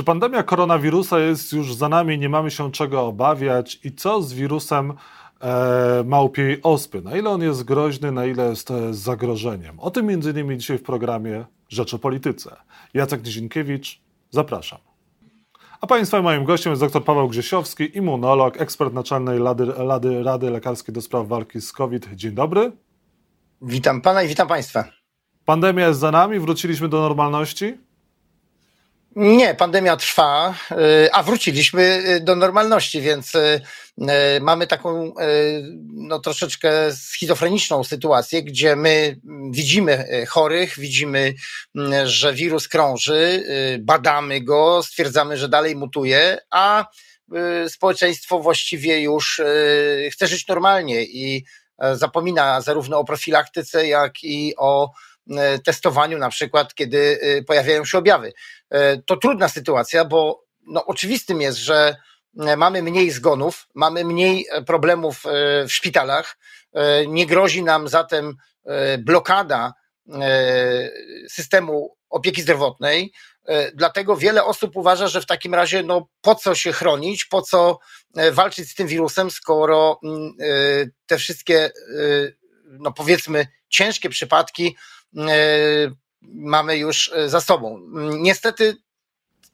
Czy pandemia koronawirusa jest już za nami, nie mamy się czego obawiać i co z wirusem e, małpiej ospy? Na ile on jest groźny, na ile jest e, zagrożeniem? O tym między innymi dzisiaj w programie Rzecz o Polityce. Jacek Nizinkiewicz, zapraszam. A Państwa moim gościem jest dr Paweł Grzesiowski, immunolog, ekspert naczelnej Rady, Rady, Rady Lekarskiej do spraw walki z COVID. Dzień dobry. Witam Pana i witam Państwa. Pandemia jest za nami, wróciliśmy do normalności? Nie, pandemia trwa, y, a wróciliśmy y, do normalności, więc y, mamy taką no, troszeczkę schizofreniczną sytuację, gdzie my widzimy chorych, widzimy, że wirus krąży, badamy go, stwierdzamy, że dalej mutuje, a społeczeństwo właściwie już chce żyć normalnie i zapomina zarówno o profilaktyce, jak i o E, testowaniu, na przykład, kiedy e, pojawiają się objawy. E, to trudna sytuacja, bo no, oczywistym jest, że mamy mniej zgonów, mamy mniej problemów w szpitalach. Nie grozi nam zatem blokada systemu opieki zdrowotnej. Dlatego wiele osób uważa, że w takim razie no, po co się chronić, po co walczyć z tym wirusem, skoro mm, te wszystkie, no powiedzmy, ciężkie przypadki E, mamy już e, za sobą. Niestety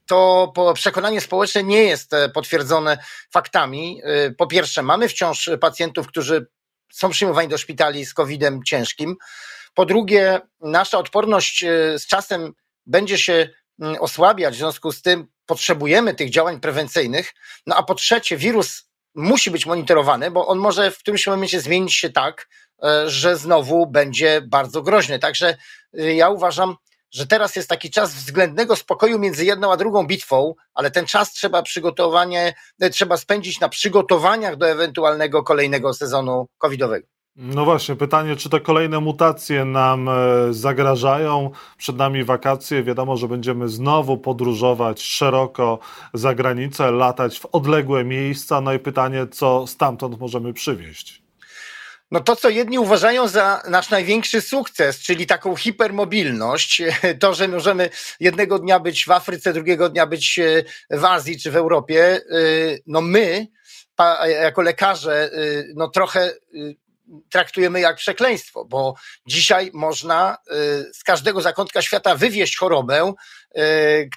to przekonanie społeczne nie jest e, potwierdzone faktami. Po pierwsze, mamy wciąż pacjentów, którzy są przyjmowani do szpitali z COVID-em ciężkim. Po drugie, nasza odporność z czasem będzie się osłabiać, w związku z tym potrzebujemy tych działań prewencyjnych. No a po trzecie, wirus musi być monitorowany, bo on może w którymś momencie zmienić się tak, E, że znowu będzie bardzo groźny. Także e, ja uważam, że teraz jest taki czas względnego spokoju między jedną a drugą bitwą, ale ten czas trzeba przygotowanie, e, trzeba spędzić na przygotowaniach do ewentualnego kolejnego sezonu covidowego. No właśnie, pytanie, czy te kolejne mutacje nam zagrażają? Przed nami wakacje, wiadomo, że będziemy znowu podróżować szeroko za granicę, latać w odległe miejsca. No i pytanie, co stamtąd możemy przywieźć? No to, co jedni uważają za nasz największy sukces, czyli taką hipermobilność, to, że możemy jednego dnia być w Afryce, drugiego dnia być e, w Azji czy w Europie, e, no my, jako lekarze, e, no trochę traktujemy jak przekleństwo, bo dzisiaj można z każdego zakątka świata wywieźć chorobę,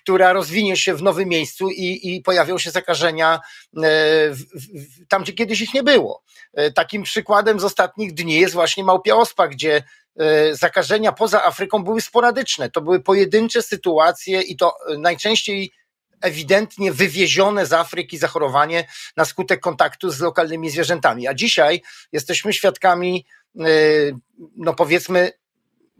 która rozwinie się w nowym miejscu i, i pojawią się zakażenia tam, gdzie kiedyś ich nie było. Takim przykładem z ostatnich dni jest właśnie małpia ospa, gdzie zakażenia poza Afryką były sporadyczne. To były pojedyncze sytuacje i to najczęściej ewidentnie wywiezione z Afryki zachorowanie na skutek kontaktu z lokalnymi zwierzętami. A dzisiaj jesteśmy świadkami, e, no powiedzmy,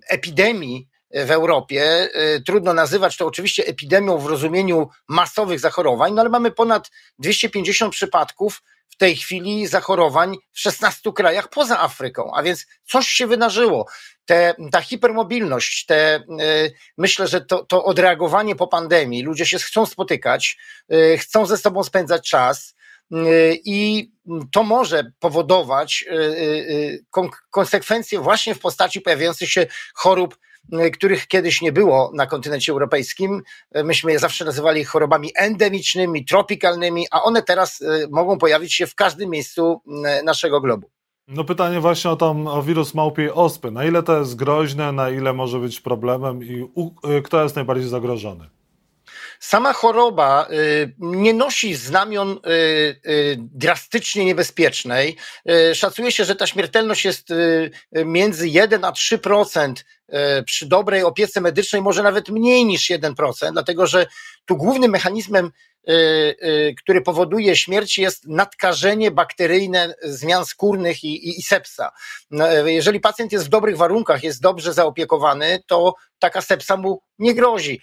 epidemii w Europie. E, trudno nazywać to oczywiście epidemią w rozumieniu masowych zachorowań, no ale mamy ponad 250 przypadków w tej chwili zachorowań w 16 krajach poza Afryką, a więc coś się wydarzyło. Te, ta hipermobilność, te, e, myślę, że to, to odreagowanie po pandemii, ludzie się chcą spotykać, e, chcą ze sobą spędzać czas, i to może powodować konsekwencje właśnie w postaci pojawiających się chorób Y, których kiedyś nie było na kontynencie europejskim. Y, myśmy je zawsze nazywali chorobami endemicznymi, tropikalnymi, a one teraz y, mogą pojawić się w każdym miejscu naszego globu. No pytanie właśnie o, tą, o wirus małpiej ospy. Na ile to jest groźne, na ile może być problemem i u, kto jest najbardziej zagrożony? Sama choroba y, nie nosi znamion y, y, drastycznie niebezpiecznej. Szacuje się, że ta śmiertelność jest między 1 a 3% przy dobrej opiece medycznej, może nawet mniej niż 1%, dlatego że tu głównym mechanizmem który powoduje śmierć, jest nadkażenie bakteryjne zmian skórnych i, i, i sepsa. No, jeżeli pacjent jest w dobrych warunkach, jest dobrze zaopiekowany, to taka sepsa mu nie grozi.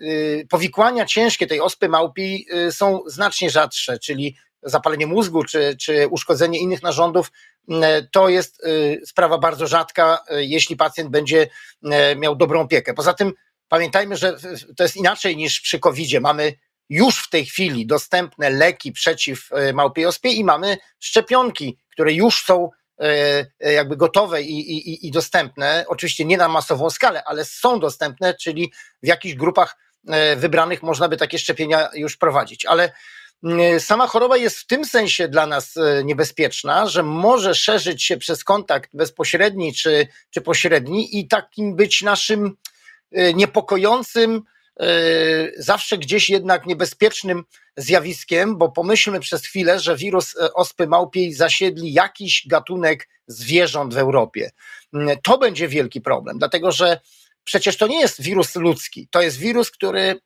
Y, powikłania ciężkie tej ospy małpi są znacznie rzadsze, czyli zapalenie mózgu czy, czy uszkodzenie innych narządów, to jest sprawa bardzo rzadka, jeśli pacjent będzie miał dobrą opiekę. Poza tym pamiętajmy, że to jest inaczej niż przy COVID-zie. Mamy już w tej chwili dostępne leki przeciw e, małpiej ospie i mamy szczepionki, które już są e, e, jakby gotowe i, i, i dostępne, oczywiście nie na masową skalę, ale są dostępne, czyli w jakichś grupach wybranych można by takie szczepienia już prowadzić. Ale sama choroba jest w tym sensie dla nas niebezpieczna, że może szerzyć się przez kontakt bezpośredni czy, czy pośredni i takim być naszym niepokojącym, zawsze gdzieś jednak niebezpiecznym zjawiskiem, bo pomyślmy przez chwilę, że wirus ospy małpiej zasiedli jakiś gatunek zwierząt w Europie. To będzie wielki problem, dlatego że przecież to nie jest wirus ludzki, to jest wirus, który,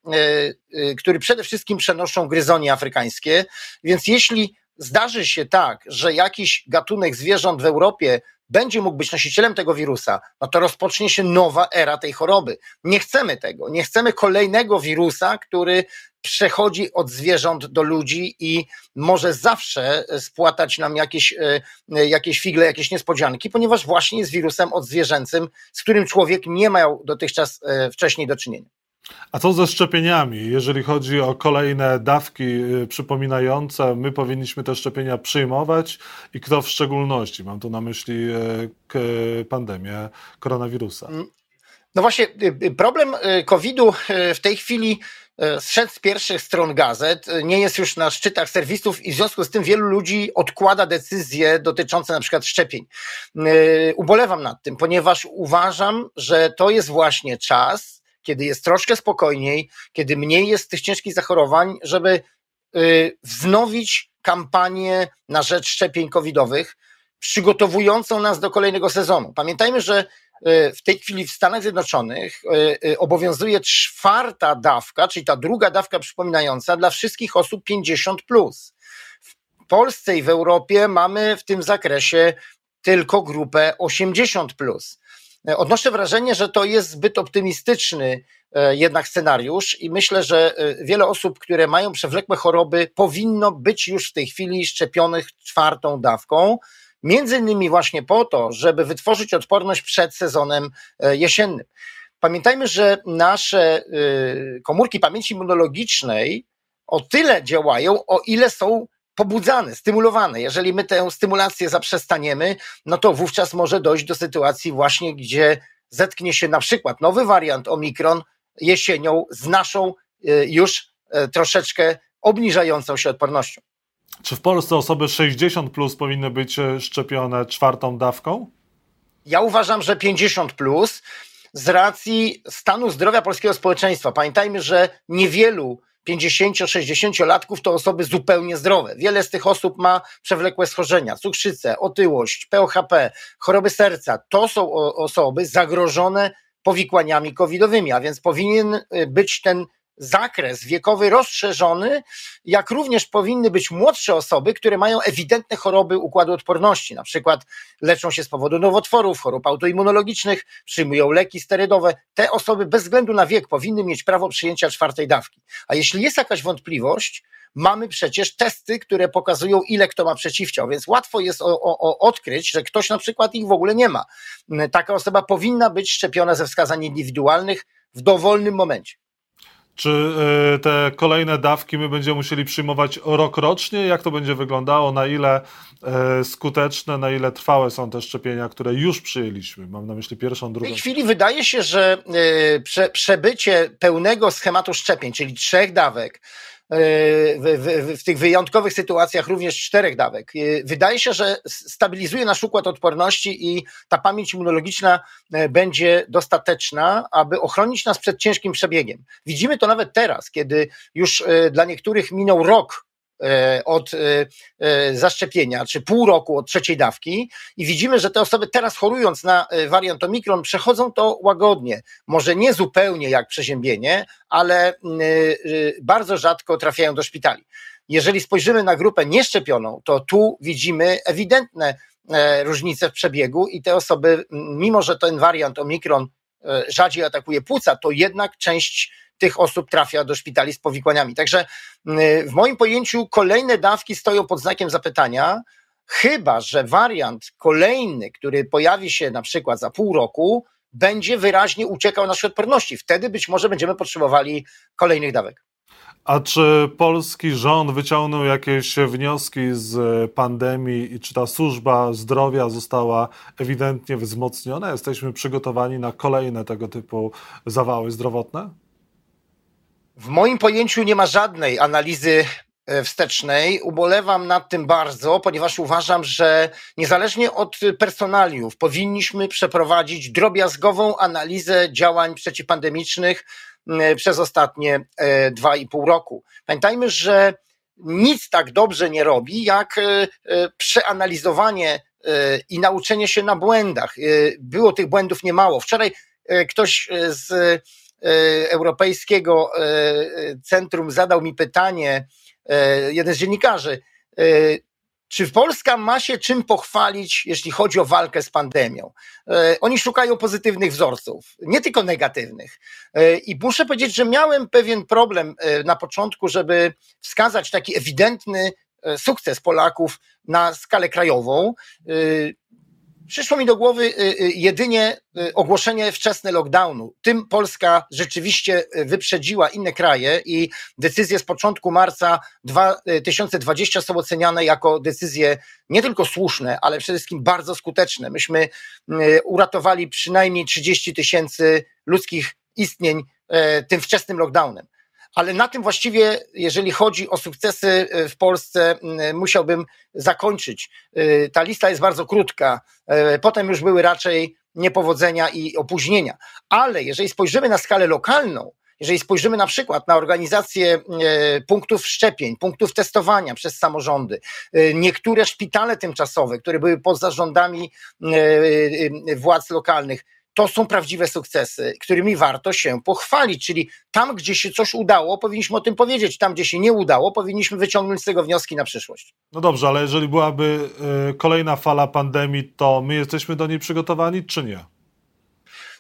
który przede wszystkim przenoszą gryzonie afrykańskie, więc jeśli zdarzy się tak, że jakiś gatunek zwierząt w Europie będzie mógł być nosicielem tego wirusa, no to rozpocznie się nowa era tej choroby. Nie chcemy tego. Nie chcemy kolejnego wirusa, który przechodzi od zwierząt do ludzi i może zawsze spłatać nam jakieś, e, jakieś figle, jakieś niespodzianki, ponieważ właśnie jest wirusem odzwierzęcym, z którym człowiek nie miał dotychczas e, wcześniej do czynienia. A co ze szczepieniami? Jeżeli chodzi o kolejne dawki y, przypominające, my powinniśmy te szczepienia przyjmować i kto w szczególności? Mam tu na myśli y, pandemię koronawirusa. Mm. No właśnie, y, problem COVID-u w tej chwili zszedł z pierwszych stron gazet, nie jest już na szczytach serwisów i w związku z tym wielu ludzi odkłada decyzje dotyczące na przykład szczepień. Ubolewam nad tym, ponieważ uważam, że to jest właśnie czas, kiedy jest troszkę spokojniej, kiedy mniej jest tych ciężkich zachorowań, żeby y, wznowić kampanię na rzecz szczepień covidowych, przygotowującą nas do kolejnego sezonu. Pamiętajmy, że y, w tej chwili w Stanach Zjednoczonych y, obowiązuje czwarta dawka, czyli ta druga dawka przypominająca dla wszystkich osób 50. Plus. W Polsce i w Europie mamy w tym zakresie tylko grupę 80. Plus. Odnoszę wrażenie, że to jest zbyt optymistyczny e, jednak scenariusz i myślę, że e, wiele osób, które mają przewlekłe choroby, powinno być już w tej chwili szczepionych czwartą dawką. Między innymi właśnie po to, żeby wytworzyć odporność przed sezonem e, jesiennym. Pamiętajmy, że nasze komórki pamięci immunologicznej o tyle działają, o ile są pobudzane, stymulowane. Jeżeli my tę stymulację zaprzestaniemy, no to wówczas może dojść do sytuacji właśnie, gdzie zetknie się na przykład nowy wariant Omikron jesienią z naszą y, już y, troszeczkę obniżającą się odpornością. Czy w Polsce osoby 60 plus powinny być y, szczepione czwartą dawką? Ja uważam, że 50 plus z racji stanu zdrowia polskiego społeczeństwa. Pamiętajmy, że niewielu 50-60-latków to osoby zupełnie zdrowe. Wiele z tych osób ma przewlekłe schorzenia, cukrzycę, otyłość, POHP, choroby serca. To są osoby zagrożone powikłaniami covidowymi, a więc powinien y, być ten zakres wiekowy rozszerzony, jak również powinny być młodsze osoby, które mają ewidentne choroby układu odporności, na przykład leczą się z powodu nowotworów, chorób autoimmunologicznych, przyjmują leki sterydowe. Te osoby bez względu na wiek powinny mieć prawo przyjęcia czwartej dawki. A jeśli jest jakaś wątpliwość, mamy przecież testy, które pokazują, ile kto ma przeciwciał, więc łatwo jest o, o, o odkryć, że ktoś na przykład ich w ogóle nie ma. Taka osoba powinna być szczepiona ze wskazań indywidualnych w dowolnym momencie. Czy e, te kolejne dawki my będziemy musieli przyjmować rok rocznie? Jak to będzie wyglądało? Na ile e, skuteczne, na ile trwałe są te szczepienia, które już przyjęliśmy? Mam na myśli pierwszą, drugą. W tej chwili wydaje się, że prze, przebycie pełnego schematu szczepień, czyli trzech dawek, w, w, w, tych wyjątkowych sytuacjach również czterech dawek. Wydaje się, że stabilizuje nasz układ odporności i ta pamięć immunologiczna e, będzie dostateczna, aby ochronić nas przed ciężkim przebiegiem. Widzimy to nawet teraz, kiedy już e, dla niektórych minął rok E, od e, e, zaszczepienia, czy pół roku od trzeciej dawki i widzimy, że te osoby teraz chorując na wariant Omikron przechodzą to łagodnie. Może nie zupełnie jak przeziębienie, ale bardzo rzadko trafiają do szpitali. Jeżeli spojrzymy na grupę nieszczepioną, to tu widzimy ewidentne różnice w przebiegu i te osoby, mimo że ten wariant Omikron rzadziej atakuje płuca, to jednak część tych osób trafia do szpitali z powikłaniami. Także mm, w moim pojęciu kolejne dawki stoją pod znakiem zapytania, chyba że wariant kolejny, który pojawi się na przykład za pół roku, będzie wyraźnie uciekał naszej odporności. Wtedy być może będziemy potrzebowali kolejnych dawek. A czy polski rząd wyciągnął jakieś wnioski z pandemii i czy ta służba zdrowia została ewidentnie wzmocniona? Jesteśmy przygotowani na kolejne tego typu zawały zdrowotne? W moim pojęciu nie ma żadnej analizy e, wstecznej. Ubolewam nad tym bardzo, ponieważ uważam, że niezależnie od personaliów powinniśmy przeprowadzić drobiazgową analizę działań przeciwpandemicznych przez ostatnie e, dwa i pół roku. Pamiętajmy, że nic tak dobrze nie robi, jak e, przeanalizowanie i nauczenie się na błędach. Było tych błędów niemało. Wczoraj ktoś z Europejskiego e, Centrum zadał mi pytanie, e, jeden z dziennikarzy, czy Polska ma się czym pochwalić, jeśli chodzi o walkę z pandemią? Oni szukają pozytywnych wzorców, nie tylko negatywnych. I muszę powiedzieć, że miałem pewien problem na początku, żeby wskazać taki ewidentny sukces Polaków na skalę krajową. Przyszło mi do głowy y, y, jedynie y, ogłoszenie wczesne lockdownu. Tym Polska rzeczywiście wyprzedziła inne kraje i decyzje z początku marca 2020 są oceniane jako decyzje nie tylko słuszne, ale przede wszystkim bardzo skuteczne. Myśmy uratowali przynajmniej 30 tysięcy ludzkich istnień tym wczesnym lockdownem ale na tym właściwie, jeżeli chodzi o sukcesy e, w Polsce, musiałbym zakończyć. E, ta lista jest bardzo krótka. E, potem już były raczej niepowodzenia i opóźnienia. Ale jeżeli spojrzymy na skalę lokalną, jeżeli spojrzymy na przykład na organizację punktów szczepień, punktów testowania przez samorządy, niektóre szpitale tymczasowe, które były pod zarządami władz lokalnych, to są prawdziwe sukcesy, którymi warto się pochwalić. Czyli tam, gdzie się coś udało, powinniśmy o tym powiedzieć. Tam, gdzie się nie udało, powinniśmy wyciągnąć z tego wnioski na przyszłość. No dobrze, ale jeżeli byłaby y, kolejna fala pandemii, to my jesteśmy do niej przygotowani, czy nie?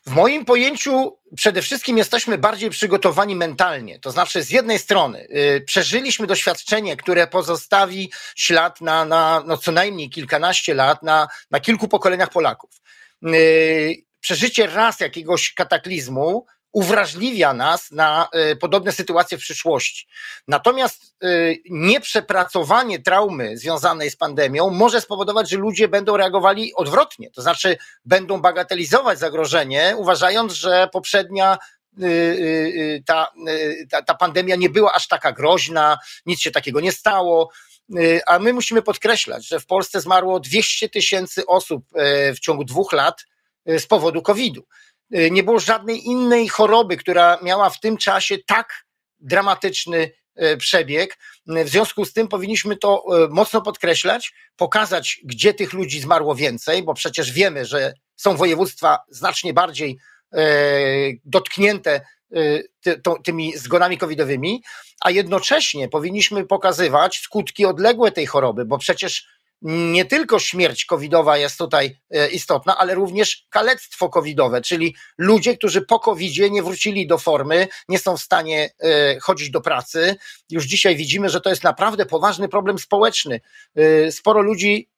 W moim pojęciu przede wszystkim jesteśmy bardziej przygotowani mentalnie. To znaczy, z jednej strony y, przeżyliśmy doświadczenie, które pozostawi ślad na, na no co najmniej kilkanaście lat, na, na kilku pokoleniach Polaków. Y, przeżycie raz jakiegoś kataklizmu uwrażliwia nas na e, podobne sytuacje w przyszłości. Natomiast e, nieprzepracowanie traumy związanej z pandemią może spowodować, że ludzie będą reagowali odwrotnie, to znaczy będą bagatelizować zagrożenie, uważając, że poprzednia e, ta, ta, ta pandemia nie była aż taka groźna, nic się takiego nie stało. A my musimy podkreślać, że w Polsce zmarło 200 tysięcy osób w ciągu dwóch lat Y, z powodu COVID-u. Y, nie było żadnej innej choroby, która miała w tym czasie tak dramatyczny y, przebieg. W związku z tym powinniśmy to mocno podkreślać, pokazać, gdzie tych ludzi zmarło więcej, bo przecież wiemy, że są województwa znacznie bardziej dotknięte tymi zgonami covidowymi, a jednocześnie powinniśmy pokazywać skutki odległe tej choroby, bo przecież nie tylko śmierć covidowa jest tutaj e, istotna, ale również kalectwo covidowe, czyli ludzie, którzy po covidzie nie wrócili do formy, nie są w stanie e, chodzić do pracy. Już dzisiaj widzimy, że to jest naprawdę poważny problem społeczny. E, sporo ludzi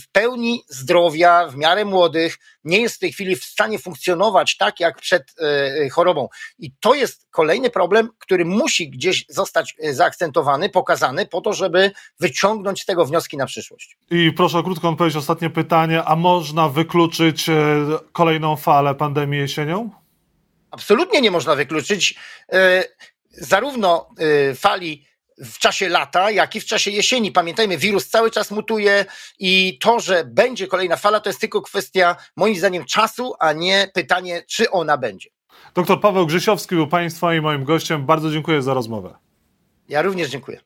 w pełni zdrowia, w miarę młodych, nie jest w tej chwili w stanie funkcjonować tak jak przed e, chorobą. I to jest kolejny problem, który musi gdzieś zostać e, zaakcentowany, pokazany, po to, żeby wyciągnąć z tego wnioski na przyszłość. I proszę o krótką odpowiedź, ostatnie pytanie. A można wykluczyć e, kolejną falę pandemii jesienią? Absolutnie nie można wykluczyć zarówno fali w czasie lata, jak i w czasie jesieni. Pamiętajmy, wirus cały czas mutuje i to, że będzie kolejna fala, to jest tylko kwestia, moim zdaniem, czasu, a nie pytanie, czy ona będzie. Doktor Paweł Grzesiowski był Państwa i moim gościem. Bardzo dziękuję za rozmowę. Ja również dziękuję.